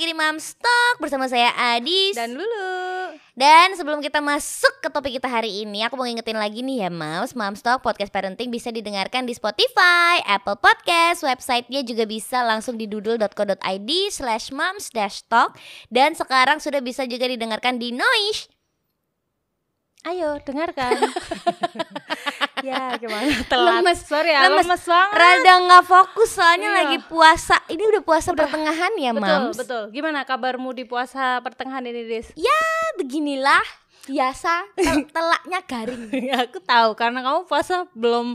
lagi di Moms Talk bersama saya Adis. Dan Lulu. Dan sebelum kita masuk ke topik kita hari ini, aku mau ngingetin lagi nih ya Moms, Moms Talk podcast parenting bisa didengarkan di Spotify, Apple Podcast, websitenya juga bisa langsung di doodle.co.id slash moms talk dan sekarang sudah bisa juga didengarkan di Noise. Ayo dengarkan. ya gimana? Telat. Lemes. Sorry ya, Lemes. lemes, banget. Rada nggak fokus soalnya Iya. lagi puasa. Ini udah puasa pertengahan ya betul, Moms. betul. Gimana kabarmu di puasa pertengahan ini, Dis? Ya beginilah biasa tel- telaknya garing. Ya, aku tahu karena kamu puasa belum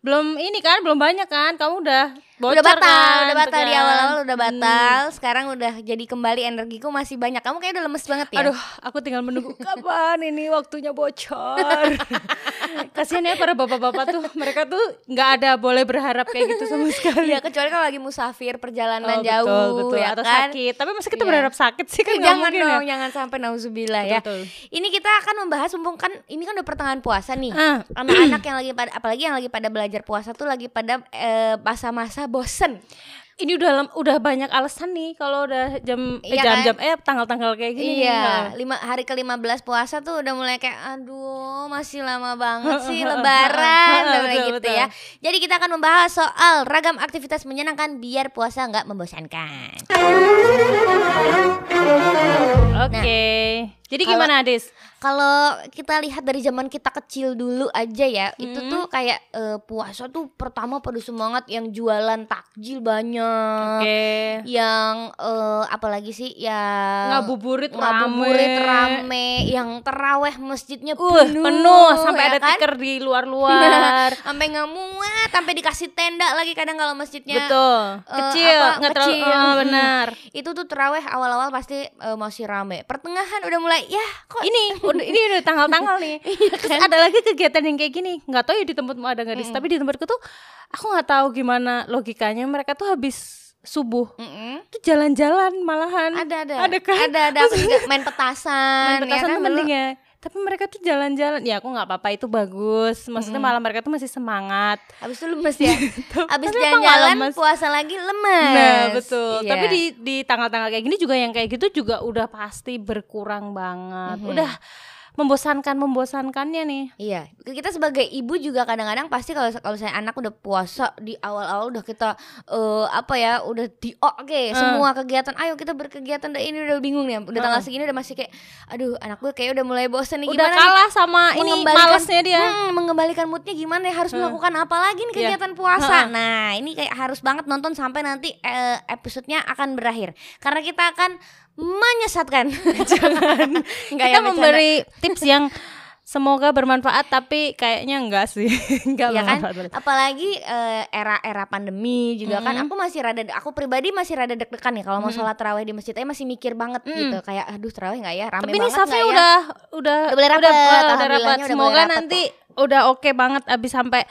belum ini kan, belum banyak kan. Kamu udah bocor udah batal, kan, udah batal tuh di kan. awal-awal udah Hmm. batal. Sekarang udah jadi kembali energiku masih banyak. Kamu kayak udah lemes banget ya. Aduh, aku tinggal menunggu kapan ini waktunya bocor. Kasihan ya para bapak-bapak tuh, mereka tuh nggak ada boleh berharap kayak gitu sama sekali. Iya, kecuali kalau lagi musafir perjalanan Oh, jauh betul, betul. ya atau kan. sakit. Tapi masa kita Iya. berharap sakit sih kan jangan mungkin dong, ya. jangan sampai nauzubillah ya. Betul. Ini kita akan membahas mumpung kan ini kan udah pertengahan puasa nih. Ah. Anak-anak yang lagi pada apalagi yang lagi pada belajar puasa tuh lagi pada eh, bosen. Ini udah lem- udah banyak alasan nih kalau udah jam eh, Iya jam-jam eh tanggal-tanggal kayak gini. Iya, lima hari ke 15 puasa tuh udah mulai kayak aduh masih lama banget sih lebaran udah mulai Betul, gitu betul. ya. Jadi kita akan membahas soal ragam aktivitas menyenangkan biar puasa nggak membosankan. Oke. Jadi Kalau- gimana, Adis? Kalau kita lihat dari zaman kita kecil dulu aja ya, itu Hmm. tuh kayak eh, puasa tuh pertama pada semangat yang jualan takjil banyak. Oke. Yang eh, apalagi sih yang Ngabuburit ngabuburit rame. rame, yang teraweh masjidnya Uh, penuh, penuh sampai ya ada kan? tikar di luar-luar. sampai nggak muat, sampai dikasih tenda lagi kadang kalau masjidnya Betul. eh, Kecil, nggak terlalu kecil. Mm. benar. Itu tuh teraweh awal-awal pasti eh, masih rame. Pertengahan udah mulai ya kok Ini ini udah tanggal-tanggal nih. Iya Terus ada lagi kegiatan yang kayak gini. nggak tahu ya di tempatmu ada nggak, Dis? Tapi di tempatku tuh aku nggak tahu gimana logikanya. Mereka tuh habis subuh Mm-mm. tuh jalan-jalan malahan. Ada ada. Ada kan? Ada ada main petasan. Main petasan ya kan, mending ya. Tapi mereka tuh jalan-jalan. Ya aku nggak apa-apa itu bagus. Maksudnya malah mereka tuh masih semangat. Habis itu lemes ya. Habis emang jalan-jalan puasa lagi lemes. Nah betul. Iya. Tapi di di tanggal-tanggal kayak gini juga yang kayak gitu juga udah pasti berkurang banget. Mhm. Udah membosankan membosankannya nih. Iya, kita sebagai ibu juga kadang-kadang pasti kalau kalau saya anak udah puasa di awal-awal udah kita eh, apa ya, udah di oke semua kegiatan. Ayo kita berkegiatan. Udah ini udah bingung nih. Udah tanggal segini udah masih kayak aduh, anak gue kayak udah mulai bosan nih Udah gimana nih? kalah sama ini malesnya dia. Hmm, mengembalikan moodnya gimana ya harus melakukan apa lagi nih Iya. kegiatan puasa. Nah, ini kayak harus banget nonton sampai nanti eh, episodenya akan berakhir. Karena kita akan menyesatkan. Jangan. Enggak Kita ya, bercanda. memberi tips yang semoga bermanfaat tapi kayaknya enggak sih. enggak ya kan apalagi eh, era-era pandemi juga kan aku masih rada aku pribadi masih rada deg-degan ya kalau mau sholat terawih di masjid aja masih mikir banget Mm. gitu kayak aduh terawih nggak ya rame Tapi ini banget safnya nggak ya? udah udah Udah rapet, udah, udah alhamdulillahnya rapat. udah Semoga rapet nanti udah oke banget abis sampai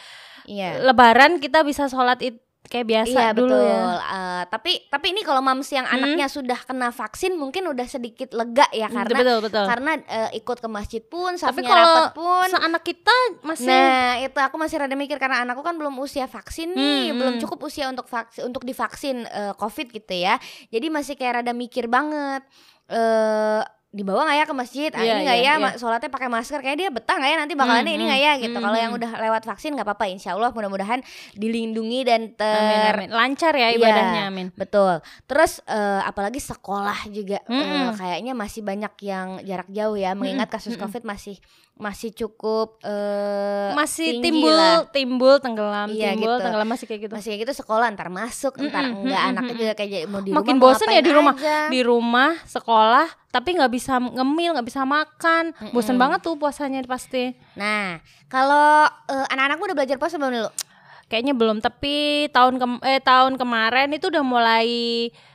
iya lebaran kita bisa sholat id kayak biasa Iya dulu betul. ya. Eh, tapi tapi ini kalau mams yang anaknya sudah kena vaksin mungkin udah sedikit lega ya karena betul betul. karena eh, ikut ke masjid pun, Tapi kalau rapat pun. seanak kita masih Nah itu aku masih rada mikir karena anakku kan belum usia vaksin nih, Hmm, belum hmm. cukup usia untuk vaksin untuk divaksin eh, covid gitu ya. Jadi masih kayak rada mikir banget. eh dibawa nggak ya ke masjid? Ah, Iya, ini nggak iya, ya ma- sholatnya pakai masker kayak dia betah nggak ya nanti bakalannya Hmm, ini nggak ya gitu. hmm, Kalau yang hmm. udah lewat vaksin nggak apa-apa, insya Allah mudah-mudahan dilindungi dan Amin, ter amin. lancar ya Iya. ibadahnya amin. Betul. Terus eh, apalagi sekolah juga eh, Mm-mm. kayaknya masih banyak yang jarak jauh ya mengingat kasus mm-mm. Covid masih masih cukup eh, Masih timbul lah. timbul tenggelam Iya, timbul gitu. tenggelam masih kayak gitu. Masih kayak gitu sekolah ntar masuk, ntar Mm-mm, enggak anaknya juga kayak jadi mau di Makin rumah bosen ya di rumah. aja. Di rumah sekolah tapi nggak bisa ngemil nggak bisa makan. Bosen banget tuh puasanya pasti. Nah, kalau eh, anak-anakmu udah belajar puasa belum dulu? Kayaknya belum tapi tahun kem eh tahun kemarin itu udah mulai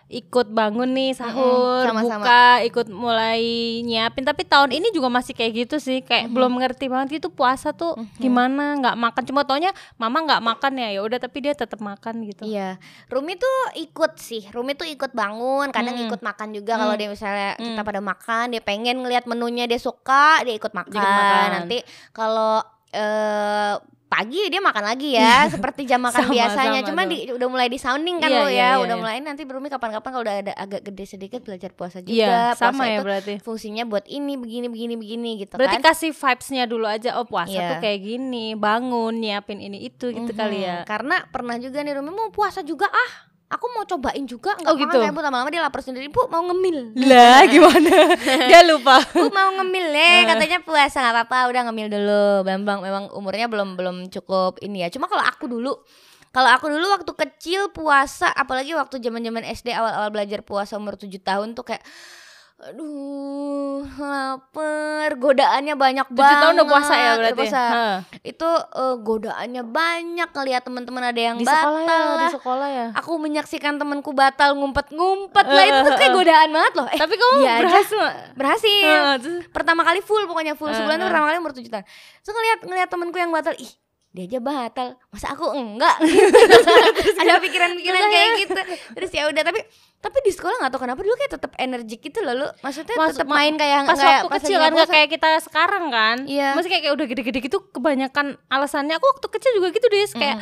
ikut bangun nih sahur, sama-sama. buka, ikut mulai nyiapin. Tapi tahun ini juga masih kayak gitu sih, kayak belum ngerti banget itu puasa tuh gimana, nggak makan. Cuma taunya mama nggak makan ya, ya udah tapi dia tetap makan gitu. Iya, Rumi tuh ikut sih. Rumi tuh ikut bangun, kadang Hmm. ikut makan juga kalau Hmm. dia misalnya kita Hmm. pada makan, dia pengen ngelihat menunya dia suka, dia ikut makan. makan. Nanti kalau eh pagi dia makan lagi ya seperti jam makan Sama, biasanya sama cuma tuh. di, udah mulai di sounding kan Iya, lo iya, ya iya, udah iya. mulai nanti Brumi kapan-kapan kalau udah ada agak gede sedikit belajar puasa juga Iya, puasa sama ya itu berarti. fungsinya buat ini begini begini begini gitu Berarti kan kasih vibes-nya dulu aja. Oh, puasa Iya. tuh kayak gini, bangun, nyiapin ini itu gitu Mhm. kali ya. karena pernah juga nih Rumi mau puasa juga ah aku mau cobain juga nggak Oh, gitu? kayak Bu lama-lama dia lapar sendiri. Bu mau ngemil? Lah, gimana? Dia lupa. Bu mau ngemil deh katanya puasa nggak apa-apa udah ngemil dulu. Memang memang umurnya belum belum cukup ini ya. Cuma kalau aku dulu kalau aku dulu waktu kecil puasa apalagi waktu zaman-zaman SD awal-awal belajar puasa umur 7 tahun tuh kayak aduh lapar godaannya banyak Tujuh banget tahun udah puasa ya udah berarti. puasa. Ha. itu eh, godaannya banyak ngeliat teman-teman ada yang Di batal sekolah ya, di lah. sekolah ya. aku menyaksikan temanku batal ngumpet-ngumpet lah itu tuh kayak godaan banget loh eh Tapi kamu aja berhasil berhasil Ha, terus- pertama kali full pokoknya full sebulan tuh Uh-uh. pertama kali umur tujuh tahun terus ngeliat ngeliat temenku yang batal ih dia aja batal. Masa aku enggak? Gitu. ada pikiran-pikiran kayak gitu. Terus ya udah tapi tapi di sekolah nggak tahu kenapa dulu kayak tetap energik gitu loh lu. Maksudnya Mas- tetap ma- main kayak pas kayak waktu pas kecil kan nggak kayak kita sekarang kan? Iya. masih kayak, kayak udah gede-gede gitu kebanyakan alasannya. Aku waktu kecil juga gitu deh kayak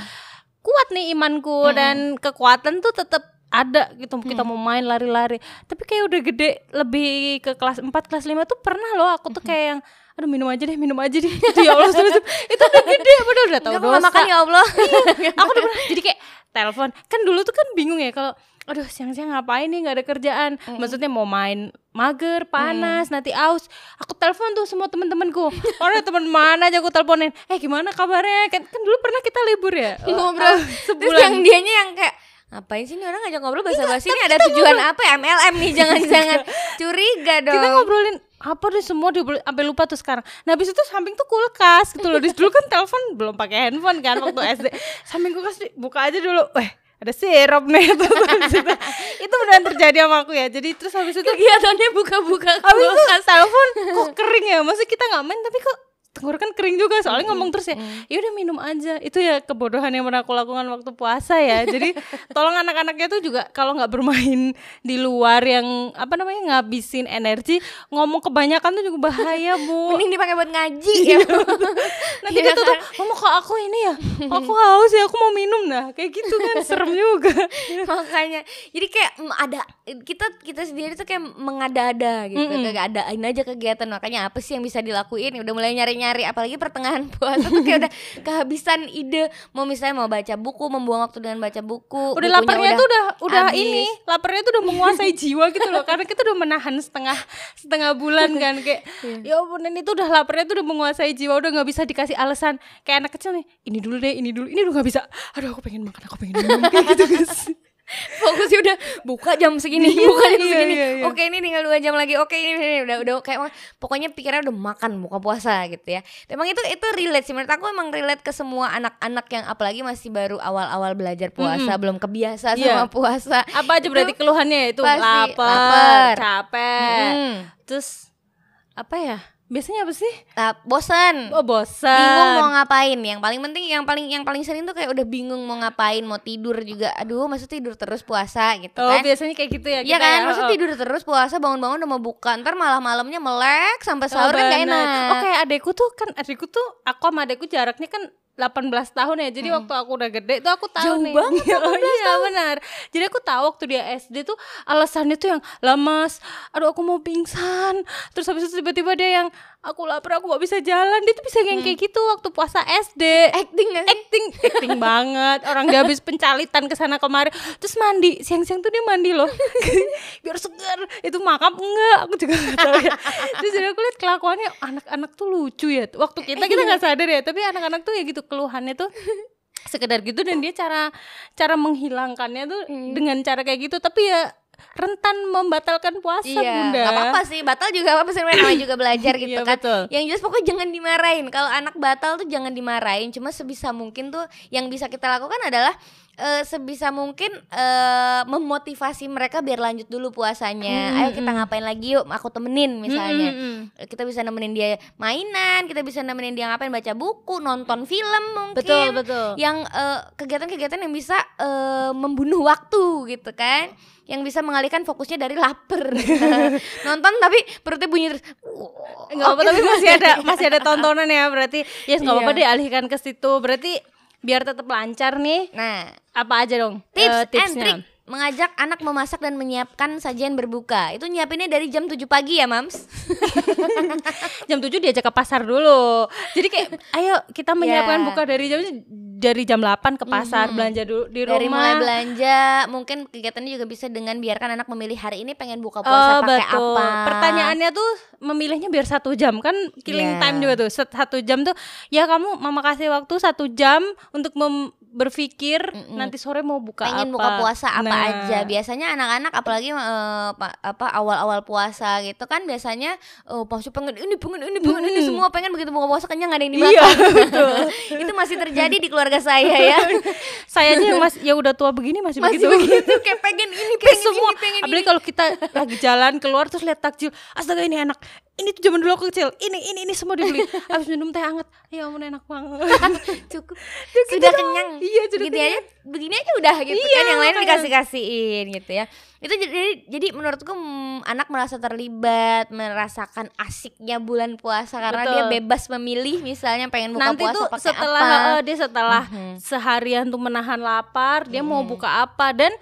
kuat nih imanku Mm-mm. dan kekuatan tuh tetap ada gitu. Kita mau main lari-lari. Tapi kayak udah gede lebih ke kelas 4 kelas 5 tuh pernah loh aku tuh kayak yang aduh minum aja deh minum aja deh. Gitu ya Allah terus itu udah gede udah udah tahu dosa makan ya Allah. Aku udah pernah jadi kayak telepon. Kan dulu tuh kan bingung ya kalau aduh siang-siang ngapain nih nggak ada kerjaan? Maksudnya mau main mager panas nanti aus. Aku telepon tuh semua temen-temenku. Orang teman mana aja aku teleponin? Eh gimana kabarnya? Kan, kan dulu pernah kita libur ya? Ngobrol. Terus sebulan. yang dianya yang kayak ngapain sih nih orang ngajak ngobrol bahasa basi ini ada tujuan apa ya MLM nih jangan-jangan curiga dong kita ngobrolin apa deh semua dia boleh- sampai lupa tuh sekarang. Nah habis itu samping tuh kulkas gitu loh. Dulu kan telepon belum pakai handphone kan waktu SD. Samping kulkas buka aja dulu. Eh ada sirup nih Terus itu, itu beneran terjadi sama aku ya. Jadi terus habis itu kegiatannya buka-buka habis itu telepon kok kering ya. Maksudnya kita nggak main tapi kok tenggorokan kering juga soalnya ngomong terus ya ya udah minum aja. Itu ya kebodohan yang pernah aku lakukan waktu puasa ya. Jadi tolong anak-anaknya tuh juga kalau nggak bermain di luar yang apa namanya ngabisin energi ngomong kebanyakan tuh juga bahaya bu. Mending dipakai buat ngaji ya. Nanti Iya kita tuh mama kok aku ini ya? Aku haus ya aku mau minum. Nah kayak gitu kan serem juga. Makanya jadi kayak mm, ada kita kita sendiri tuh kayak mengada-ada gitu kayak adain aja kegiatan. Makanya apa sih yang bisa dilakuin? Udah mulai nyari-nyari apalagi pertengahan puasa tuh kayak udah kehabisan ide. Mau misalnya mau baca buku membuang waktu dengan baca buku udah laparnya tuh udah udah habis. ini laparnya tuh udah menguasai jiwa gitu loh karena kita udah menahan setengah setengah bulan kan kayak ya ampun ini tuh udah laparnya tuh udah menguasai jiwa udah nggak bisa dikasih alasan. Kayak anak kecil nih ini dulu deh ini dulu ini udah nggak bisa. Aduh aku pengen makan aku pengen minum kayak gitu guys fokusnya udah buka jam segini Iya, buka jam iya, segini. iya, iya. oke ini tinggal dua jam lagi. Oke ini, ini udah udah kayak pokoknya pikirannya udah makan buka puasa gitu ya. Emang itu itu relate sih. Menurut aku emang relate ke semua anak-anak yang apalagi masih baru awal-awal belajar puasa belum kebiasa Iya. sama puasa. Apa aja berarti keluhannya ya itu lapar, lapar. capek. Hmm. terus apa ya biasanya apa sih? Nah, bosan oh bosan bingung mau ngapain. Yang paling penting yang paling yang paling sering tuh kayak udah bingung mau ngapain mau tidur juga. Aduh maksud tidur terus puasa gitu oh kan. biasanya kayak gitu ya Iya kan, ya, maksud oh. tidur terus puasa bangun-bangun udah mau buka. Ntar malah malamnya melek sampai Oh, sahur kan gak enak. Oke, adekku tuh kan adekku tuh aku sama adekku jaraknya kan 18 tahun ya. Jadi waktu aku udah gede tuh aku tahu Jauh nih. banget, oh, iya benar. Jadi aku tahu waktu dia SD tuh alasannya tuh yang lemas, aduh aku mau pingsan. Terus habis itu tiba-tiba dia yang aku lapar aku gak bisa jalan. Dia tuh bisa yang kayak gitu waktu puasa SD. Acting gak sih? acting acting banget orang dia habis pencalitan ke sana kemari terus mandi siang-siang tuh dia mandi loh biar segar itu makap enggak aku juga nggak tahu ya terus jadi aku lihat kelakuannya anak-anak tuh lucu ya waktu kita kita nggak sadar ya tapi anak-anak tuh ya gitu keluhannya tuh sekedar gitu dan dia cara cara menghilangkannya tuh dengan cara kayak gitu. Tapi ya rentan membatalkan puasa Iya, bunda gak apa-apa sih, batal juga apa-apa sih namanya juga belajar gitu Iya, kan. betul. Yang jelas pokoknya jangan dimarahin. Kalau anak batal tuh jangan dimarahin, cuma sebisa mungkin tuh yang bisa kita lakukan adalah eh, sebisa mungkin eh, memotivasi mereka biar lanjut dulu puasanya. Ayo kita ngapain lagi yuk, aku temenin misalnya. Mm, mm, mm. Kita bisa nemenin dia mainan, kita bisa nemenin dia ngapain baca buku, nonton film mungkin. betul betul yang eh, kegiatan-kegiatan yang bisa eh, membunuh waktu gitu kan yang bisa mengalihkan fokusnya dari lapar. Nonton tapi perutnya bunyi terus. Nggak apa tapi masih ada masih ada tontonan ya berarti. Ya nggak apa-apa Iya. deh alihkan ke situ. Berarti biar tetap lancar nih nah. apa aja dong tips eh, and tipsnya? trick mengajak anak memasak dan menyiapkan sajian berbuka. Itu nyiapinnya dari jam 7 pagi ya mams? Jam 7 diajak ke pasar dulu. Jadi kayak ayo kita menyiapkan Ya. buka dari jam dari jam 8 ke pasar belanja dulu di rumah dari mulai belanja mungkin kegiatannya juga bisa dengan biarkan anak memilih hari ini pengen buka Oh puasa pakai betul. apa Pertanyaannya tuh memilihnya biar satu jam kan killing Iya. time juga tuh. Satu jam tuh ya kamu mama kasih waktu satu jam untuk mem- berpikir nanti sore mau buka pengen apa. buka puasa apa Nah, aja. Biasanya anak-anak apalagi eh, pa- apa awal-awal puasa gitu kan biasanya oh pasti pengen ini pengen ini pengen ini semua pengen begitu buka puasa kenyang ada yang Iya, dimakan itu masih terjadi di keluarga saya ya. Saya aja masih ya udah tua begini masih, masih begitu. begitu kayak pengen ini pengen semua. ini pengen apalagi kalau kita lagi jalan keluar terus lihat takjil. Astaga ini enak ini tuh zaman dulu aku kecil. Ini ini ini semua dibeli. Habis minum teh hangat. Ya ampun enak banget. Cukup. Gitu sudah doang. kenyang. Iya, sudah begini kenyang. aja begini aja udah gitu Iya, kan yang lain dikasih kasihin gitu ya. Itu jadi jadi menurutku mm, anak merasa terlibat merasakan asiknya bulan puasa karena Betul. dia bebas memilih misalnya pengen buka nanti puasa tuh pakai setelah apa. eh, dia setelah seharian tuh menahan lapar dia mau buka apa. Dan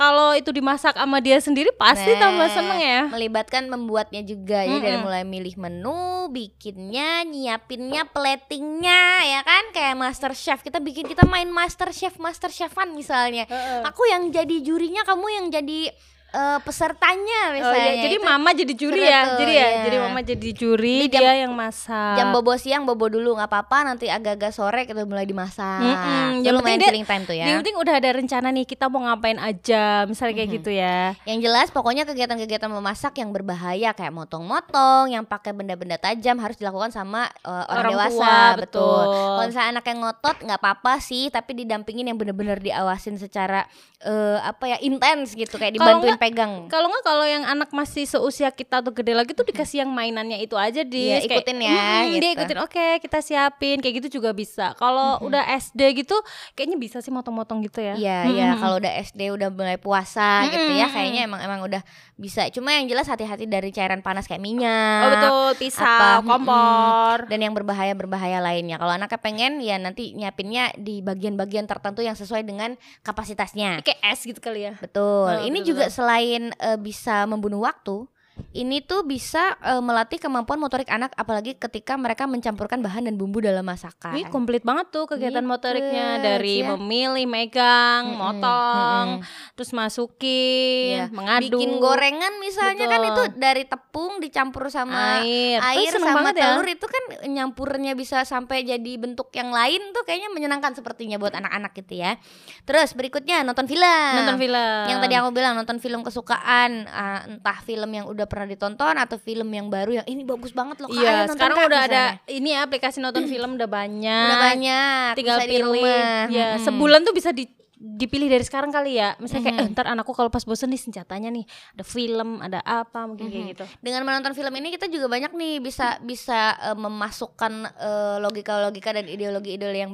kalau itu dimasak sama dia sendiri pasti Nah, tambah seneng ya. melibatkan membuatnya juga ya dari mulai milih menu bikinnya nyiapinnya platingnya ya kan? Kayak master chef. Kita bikin kita main master chef master chefan misalnya. Heeh. aku yang jadi jurinya kamu yang jadi eh, pesertanya Oh, misalnya iya, jadi Itu mama jadi juri ya? tuh, jadi ya? iya. jadi mama jadi juri Jadi jam- dia yang masak. jam bobo siang bobo dulu nggak apa-apa nanti agak-agak sore kita mulai dimasak. Mm-mm, itu yang penting dia- killing time tuh ya. yang penting udah ada rencana nih kita mau ngapain aja misalnya kayak gitu ya. Yang jelas pokoknya kegiatan-kegiatan memasak yang berbahaya kayak motong-motong, yang pakai benda-benda tajam harus dilakukan sama uh, orang, Orang dewasa, tua, betul. betul. Kalau misalnya anak yang ngotot nggak apa-apa sih, tapi didampingin yang bener-bener diawasin secara uh, apa ya intens gitu kayak dibantuin pegang. kalau nggak kalau yang anak masih seusia kita atau gede lagi tuh dikasih yang mainannya itu aja di Iya, ikutin ya, dia gitu. ikutin oke kita siapin kayak gitu juga bisa kalau udah SD gitu kayaknya bisa sih motong-motong gitu ya Iya, iya. Kalau udah SD udah mulai puasa gitu ya, kayaknya emang emang udah bisa. Cuma yang jelas hati-hati dari cairan panas kayak minyak. oh betul pisau apa, kompor dan yang berbahaya berbahaya lainnya. Kalau anaknya pengen ya nanti nyiapinnya di bagian-bagian tertentu yang sesuai dengan kapasitasnya. kayak es gitu kali ya Betul. Nah, ini betul, juga selain eh, bisa membunuh waktu, ini tuh bisa eh, melatih kemampuan motorik anak apalagi ketika mereka mencampurkan bahan dan bumbu dalam masakan. Ini komplit banget tuh kegiatan Gitu, motoriknya dari ya. memilih, megang, Mm-mm, motong, mm-mm. terus masukin, Iya. mengadu, Bikin gorengan misalnya kan Betul. itu dari tepung dicampur sama air, air sama ya. telur itu kan nyampurnya bisa sampai jadi bentuk yang lain tuh kayaknya menyenangkan sepertinya buat anak-anak gitu ya. Terus berikutnya nonton film. nonton film. Yang tadi aku bilang nonton film kesukaan, ah, entah film yang udah pernah ditonton atau film yang baru yang ini bagus banget loh. Iya, nonton, sekarang Kak," udah ada misalnya. ini ya aplikasi nonton film udah banyak. udah banyak, Tinggal pilih. Ya, Mm-mm. sebulan tuh bisa di dipilih dari sekarang kali ya. Misalnya kayak Mhm. eh, ntar anakku kalau pas bosen nih senjatanya nih ada film, ada apa mungkin kayak gitu. Dengan menonton film ini kita juga banyak nih bisa bisa eh, memasukkan eh, logika-logika dan ideologi-ideologi yang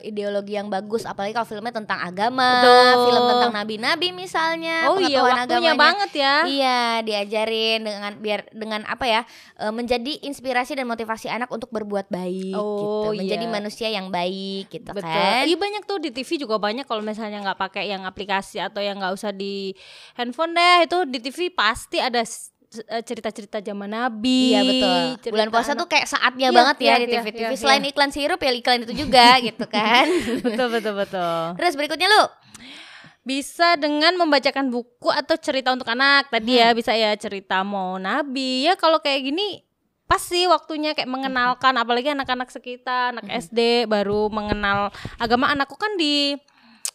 ideologi yang bagus apalagi kalau filmnya tentang agama, Betul. film tentang nabi-nabi misalnya, Oh iya, waktunya agamanya. banget ya. Iya, diajarin dengan biar dengan apa ya? eh, menjadi inspirasi dan motivasi anak untuk berbuat baik Oh, gitu. Menjadi iya. manusia yang baik gitu Betul. kan. Iya banyak tuh di TV juga banyak kalau misalnya nggak pakai yang aplikasi atau yang nggak usah di handphone deh itu di TV pasti ada eh, cerita-cerita zaman Nabi. Iya betul. cerita Bulan puasa anak- tuh kayak saatnya Iya, banget ya iya, di iya, TV-TV. iya, Selain iya. iklan sirup ya iklan itu juga gitu kan. betul betul betul. Terus berikutnya lu Bisa dengan membacakan buku atau cerita untuk anak tadi ya bisa ya cerita mau Nabi ya kalau kayak gini pas sih waktunya kayak mengenalkan apalagi anak-anak sekitar anak SD baru mengenal agama anakku kan di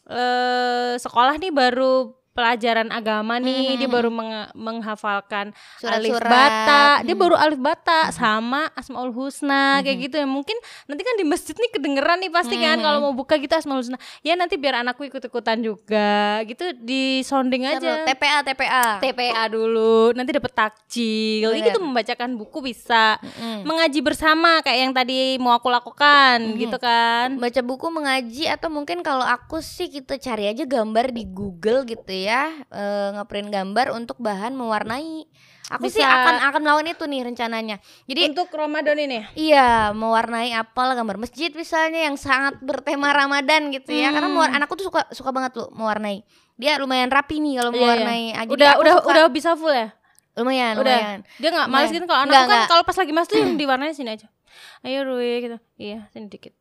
eh, sekolah nih baru pelajaran agama nih dia baru menge- menghafalkan alif Surat-surat. bata dia Mhm. baru alif bata sama asmaul husna kayak gitu ya mungkin nanti kan di masjid nih kedengeran nih pasti kan Mhm. kalau mau buka gitu asmaul husna ya nanti biar anakku ikut ikutan juga gitu di sounding aja TPA TPA. TPA dulu nanti dapat takjil Bener. gitu membacakan buku bisa Mm-mm. mengaji bersama kayak yang tadi mau aku lakukan Mhm. gitu kan Baca buku mengaji atau mungkin kalau aku sih kita cari aja gambar di Google gitu ya eh, ngeprint gambar untuk bahan mewarnai. Aku sih Bisa. akan akan melakukan itu nih rencananya. Jadi Untuk Ramadan ini. Iya, mewarnai apel gambar masjid misalnya yang sangat bertema Ramadan gitu ya. Karena Hmm. mewar- anakku tuh suka suka banget loh mewarnai. Dia lumayan rapi nih kalau Iya, mewarnai. iya. Ah, jadi Udah udah suka- udah bisa full ya? lumayan, Udah. lumayan. Dia nggak males gitu kalau anakku kan kalau pas lagi mas tuh yang diwarnai sini aja. Ayo Rui gitu. Iya, sini dikit.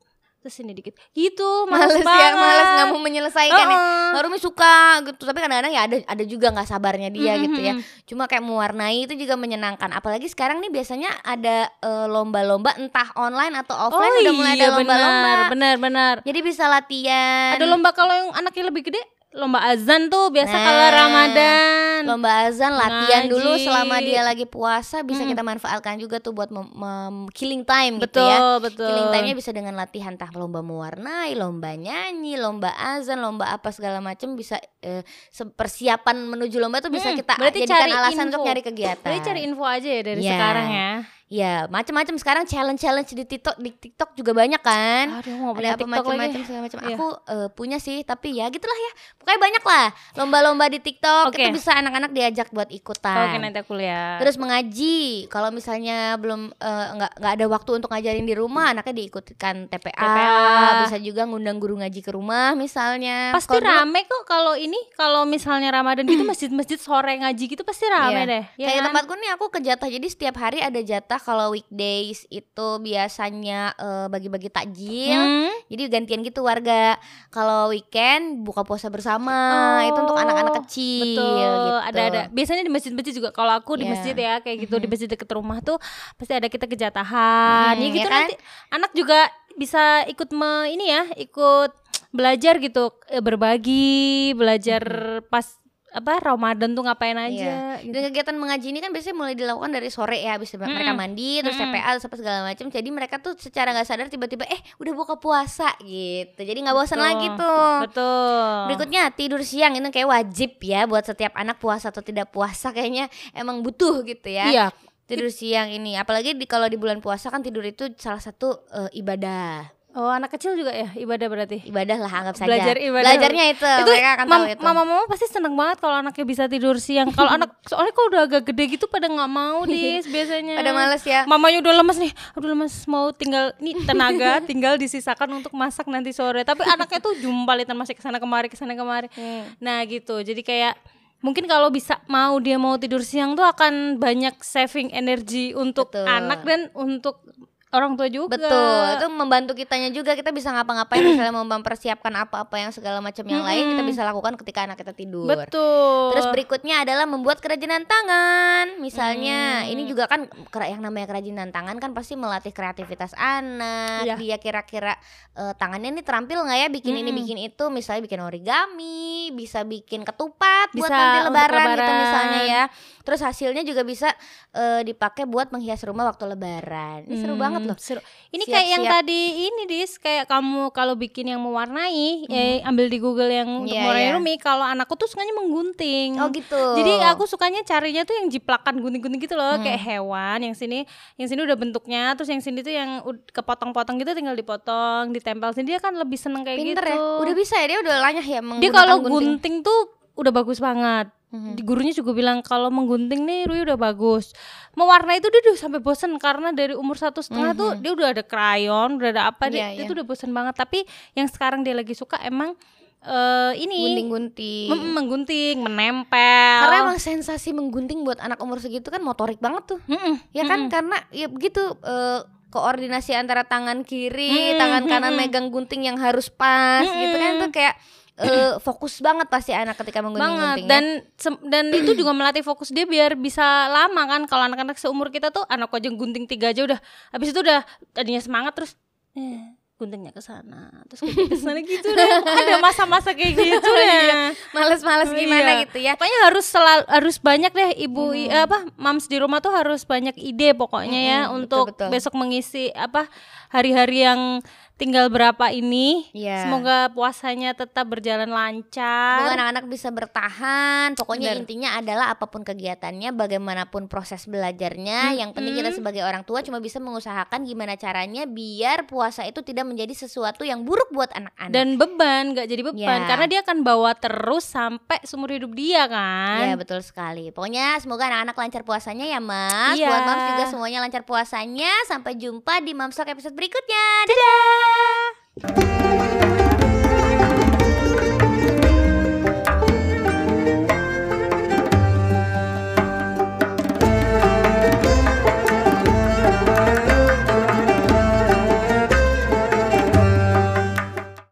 Terus sini dikit. Gitu, males, Males banget. ya, males nggak mau menyelesaikan ya. Nah, Rumi suka gitu, tapi kadang-kadang ya ada ada juga nggak sabarnya dia Mhm, gitu ya. mhm. Cuma kayak mewarnai itu juga menyenangkan. Apalagi sekarang nih biasanya ada eh, lomba-lomba entah online atau offline oh udah mulai iya, ada lomba-lomba. benar, benar, benar. Jadi bisa latihan. Ada lomba kalau yang anaknya lebih gede, lomba azan tuh biasa Nah, kalau Ramadan. lomba azan latihan Ngaji. dulu selama dia lagi puasa bisa Mm. kita manfaatkan juga tuh buat mem- mem- killing time gitu betul, ya. betul. Killing time-nya bisa dengan latihan entah lomba mewarnai, lomba nyanyi, lomba azan, lomba apa segala macam bisa eh, persiapan menuju lomba tuh bisa Mm, kita berarti jadikan alasan info. untuk nyari kegiatan. Jadi cari info aja ya dari Iya. sekarang ya. Ya, macam-macam sekarang challenge-challenge di TikTok di TikTok juga banyak kan. Aduh, mau ada apa macam-macam segala macam. Aku eh, punya sih, tapi ya gitulah ya. Pokoknya banyak lah lomba-lomba di TikTok Oke. itu bisa anak-anak diajak buat ikutan. Oke, nanti aku lihat. Terus mengaji, kalau misalnya belum eh, nggak nggak ada waktu untuk ngajarin di rumah, anaknya diikutkan TPA, TPA. bisa juga ngundang guru ngaji ke rumah misalnya. pasti dulu- rame kok kalau ini kalau misalnya Ramadan gitu masjid-masjid sore ngaji gitu pasti rame Iya. deh. Ya Kayak kan? tempatku nih aku ke jatah jadi setiap hari ada jatah kalau weekdays itu biasanya eh, bagi-bagi takjil. Hmm? Jadi gantian gitu warga. Kalau weekend buka puasa bersama itu untuk Oh, anak-anak kecil. Betul, gitu. ada ada. Biasanya di masjid-masjid juga kalau aku di Iya. masjid ya kayak gitu di masjid deket rumah tuh pasti ada kita kejatahan. Hmm, ya gitu ya kan? nanti anak juga bisa ikut me, ini ya, ikut belajar gitu, berbagi, belajar pas apa Ramadan tuh ngapain aja gitu. Dan kegiatan mengaji ini kan biasanya mulai dilakukan dari sore ya, habis mereka mandi, terus Mm-mm. TPA, terus apa segala macam. Jadi mereka tuh secara nggak sadar tiba-tiba eh udah buka puasa gitu. Jadi nggak bosan Betul. lagi tuh. Betul. Berikutnya tidur siang itu kayak wajib ya buat setiap anak puasa atau tidak puasa kayaknya emang butuh gitu ya. Iya. Tidur siang ini, apalagi di kalau di bulan puasa kan tidur itu salah satu eh, ibadah. Oh, anak kecil juga ya ibadah berarti. Ibadah lah anggap saja. Belajar ibadah. Belajarnya itu, itu mereka akan mam- tahu itu. mama-mama pasti seneng banget kalau anaknya bisa tidur siang. Kalau anak soalnya kalau udah agak gede gitu pada nggak mau dis biasanya. Pada males ya. Mamanya udah lemes nih, aduh lemes mau tinggal nih tenaga tinggal disisakan untuk masak nanti sore. Tapi anaknya tuh jumpalitan masih ke sana kemari ke sana kemari. Hmm. Nah gitu, jadi kayak mungkin kalau bisa mau dia mau tidur siang tuh akan banyak saving energi untuk Betul. anak dan untuk orang tua juga. Betul, itu membantu kitanya juga kita bisa ngapa-ngapain misalnya mau mempersiapkan apa-apa yang segala macam yang lain kita bisa lakukan ketika anak kita tidur. Betul. Terus berikutnya adalah membuat kerajinan tangan. Misalnya, Hmm. ini juga kan yang namanya kerajinan tangan kan pasti melatih kreativitas anak. Iya. Dia kira-kira eh, tangannya ini terampil nggak ya bikin ini Mm-mm. bikin itu, misalnya bikin origami, bisa bikin ketupat buat Bisa nanti untuk lebaran, gitu lebaran. misalnya ya. Terus hasilnya juga bisa eh, dipakai buat menghias rumah waktu lebaran. Ini seru Hmm, banget loh. seru. Ini kayak yang Siap-siap. tadi ini dis kayak kamu kalau bikin yang mewarnai, ya ambil di Google yang untuk Iya, mewarnai iya. Rumi. Kalau anakku tuh sukanya menggunting. Oh gitu. Jadi aku sukanya carinya tuh yang jiplakan gunting-gunting gitu loh, Hmm. kayak hewan. Yang sini, yang sini udah bentuknya, terus yang sini tuh yang kepotong-potong gitu, tinggal dipotong, ditempel sini. Dia kan lebih seneng kayak pinter gitu. ya. Udah bisa ya dia udah lanyah ya Dia menggunakan kalau gunting. gunting tuh udah bagus banget. Mhm. Di gurunya juga bilang kalau menggunting nih Rui udah bagus. Mewarnai itu dia udah sampai bosen karena dari umur satu setengah tuh dia udah ada krayon, udah ada apa dia, Mhm. Iya, dia iya. tuh udah bosen banget. Tapi yang sekarang dia lagi suka emang eh ini gunting-gunting. mem- menggunting, menempel. Karena emang sensasi menggunting buat anak umur segitu kan motorik banget tuh. Mm-mm, Ya kan mm-mm. karena ya begitu eh, koordinasi antara tangan kiri, Mm, tangan kanan mm-mm. megang gunting yang harus pas gitu kan tuh kayak eh, fokus banget pasti anak ketika banget. menggunting-gunting. dan sem- dan itu juga melatih fokus dia biar bisa lama kan. Kalau anak-anak seumur kita tuh anak aja gunting tiga aja udah. Habis itu udah tadinya semangat terus eh guntingnya ke sana. Terus ke sana gitu deh ada masa-masa kayak gitu deh. Males-males gimana Iya. gitu ya. pokoknya harus selalu harus banyak deh ibu i- apa mams di rumah tuh harus banyak ide pokoknya ya Mm-mm, untuk betul, betul. besok mengisi apa hari-hari yang tinggal berapa ini. Iya. Semoga puasanya tetap berjalan Semoga lancar. anak-anak bisa bertahan. Pokoknya Bener. intinya adalah apa pun kegiatannya, bagaimanapun proses belajarnya, yang penting kita sebagai orang tua cuma bisa mengusahakan gimana caranya biar puasa itu tidak menjadi sesuatu yang buruk buat anak-anak. Dan beban, nggak jadi beban Ya. karena dia akan bawa terus sampai seumur hidup dia kan. Ya betul sekali. Pokoknya semoga anak-anak lancar puasanya ya Mas. Iya. Buat Mams juga semuanya lancar puasanya. Sampai jumpa di Mamstok episode berikutnya. Dadah. Música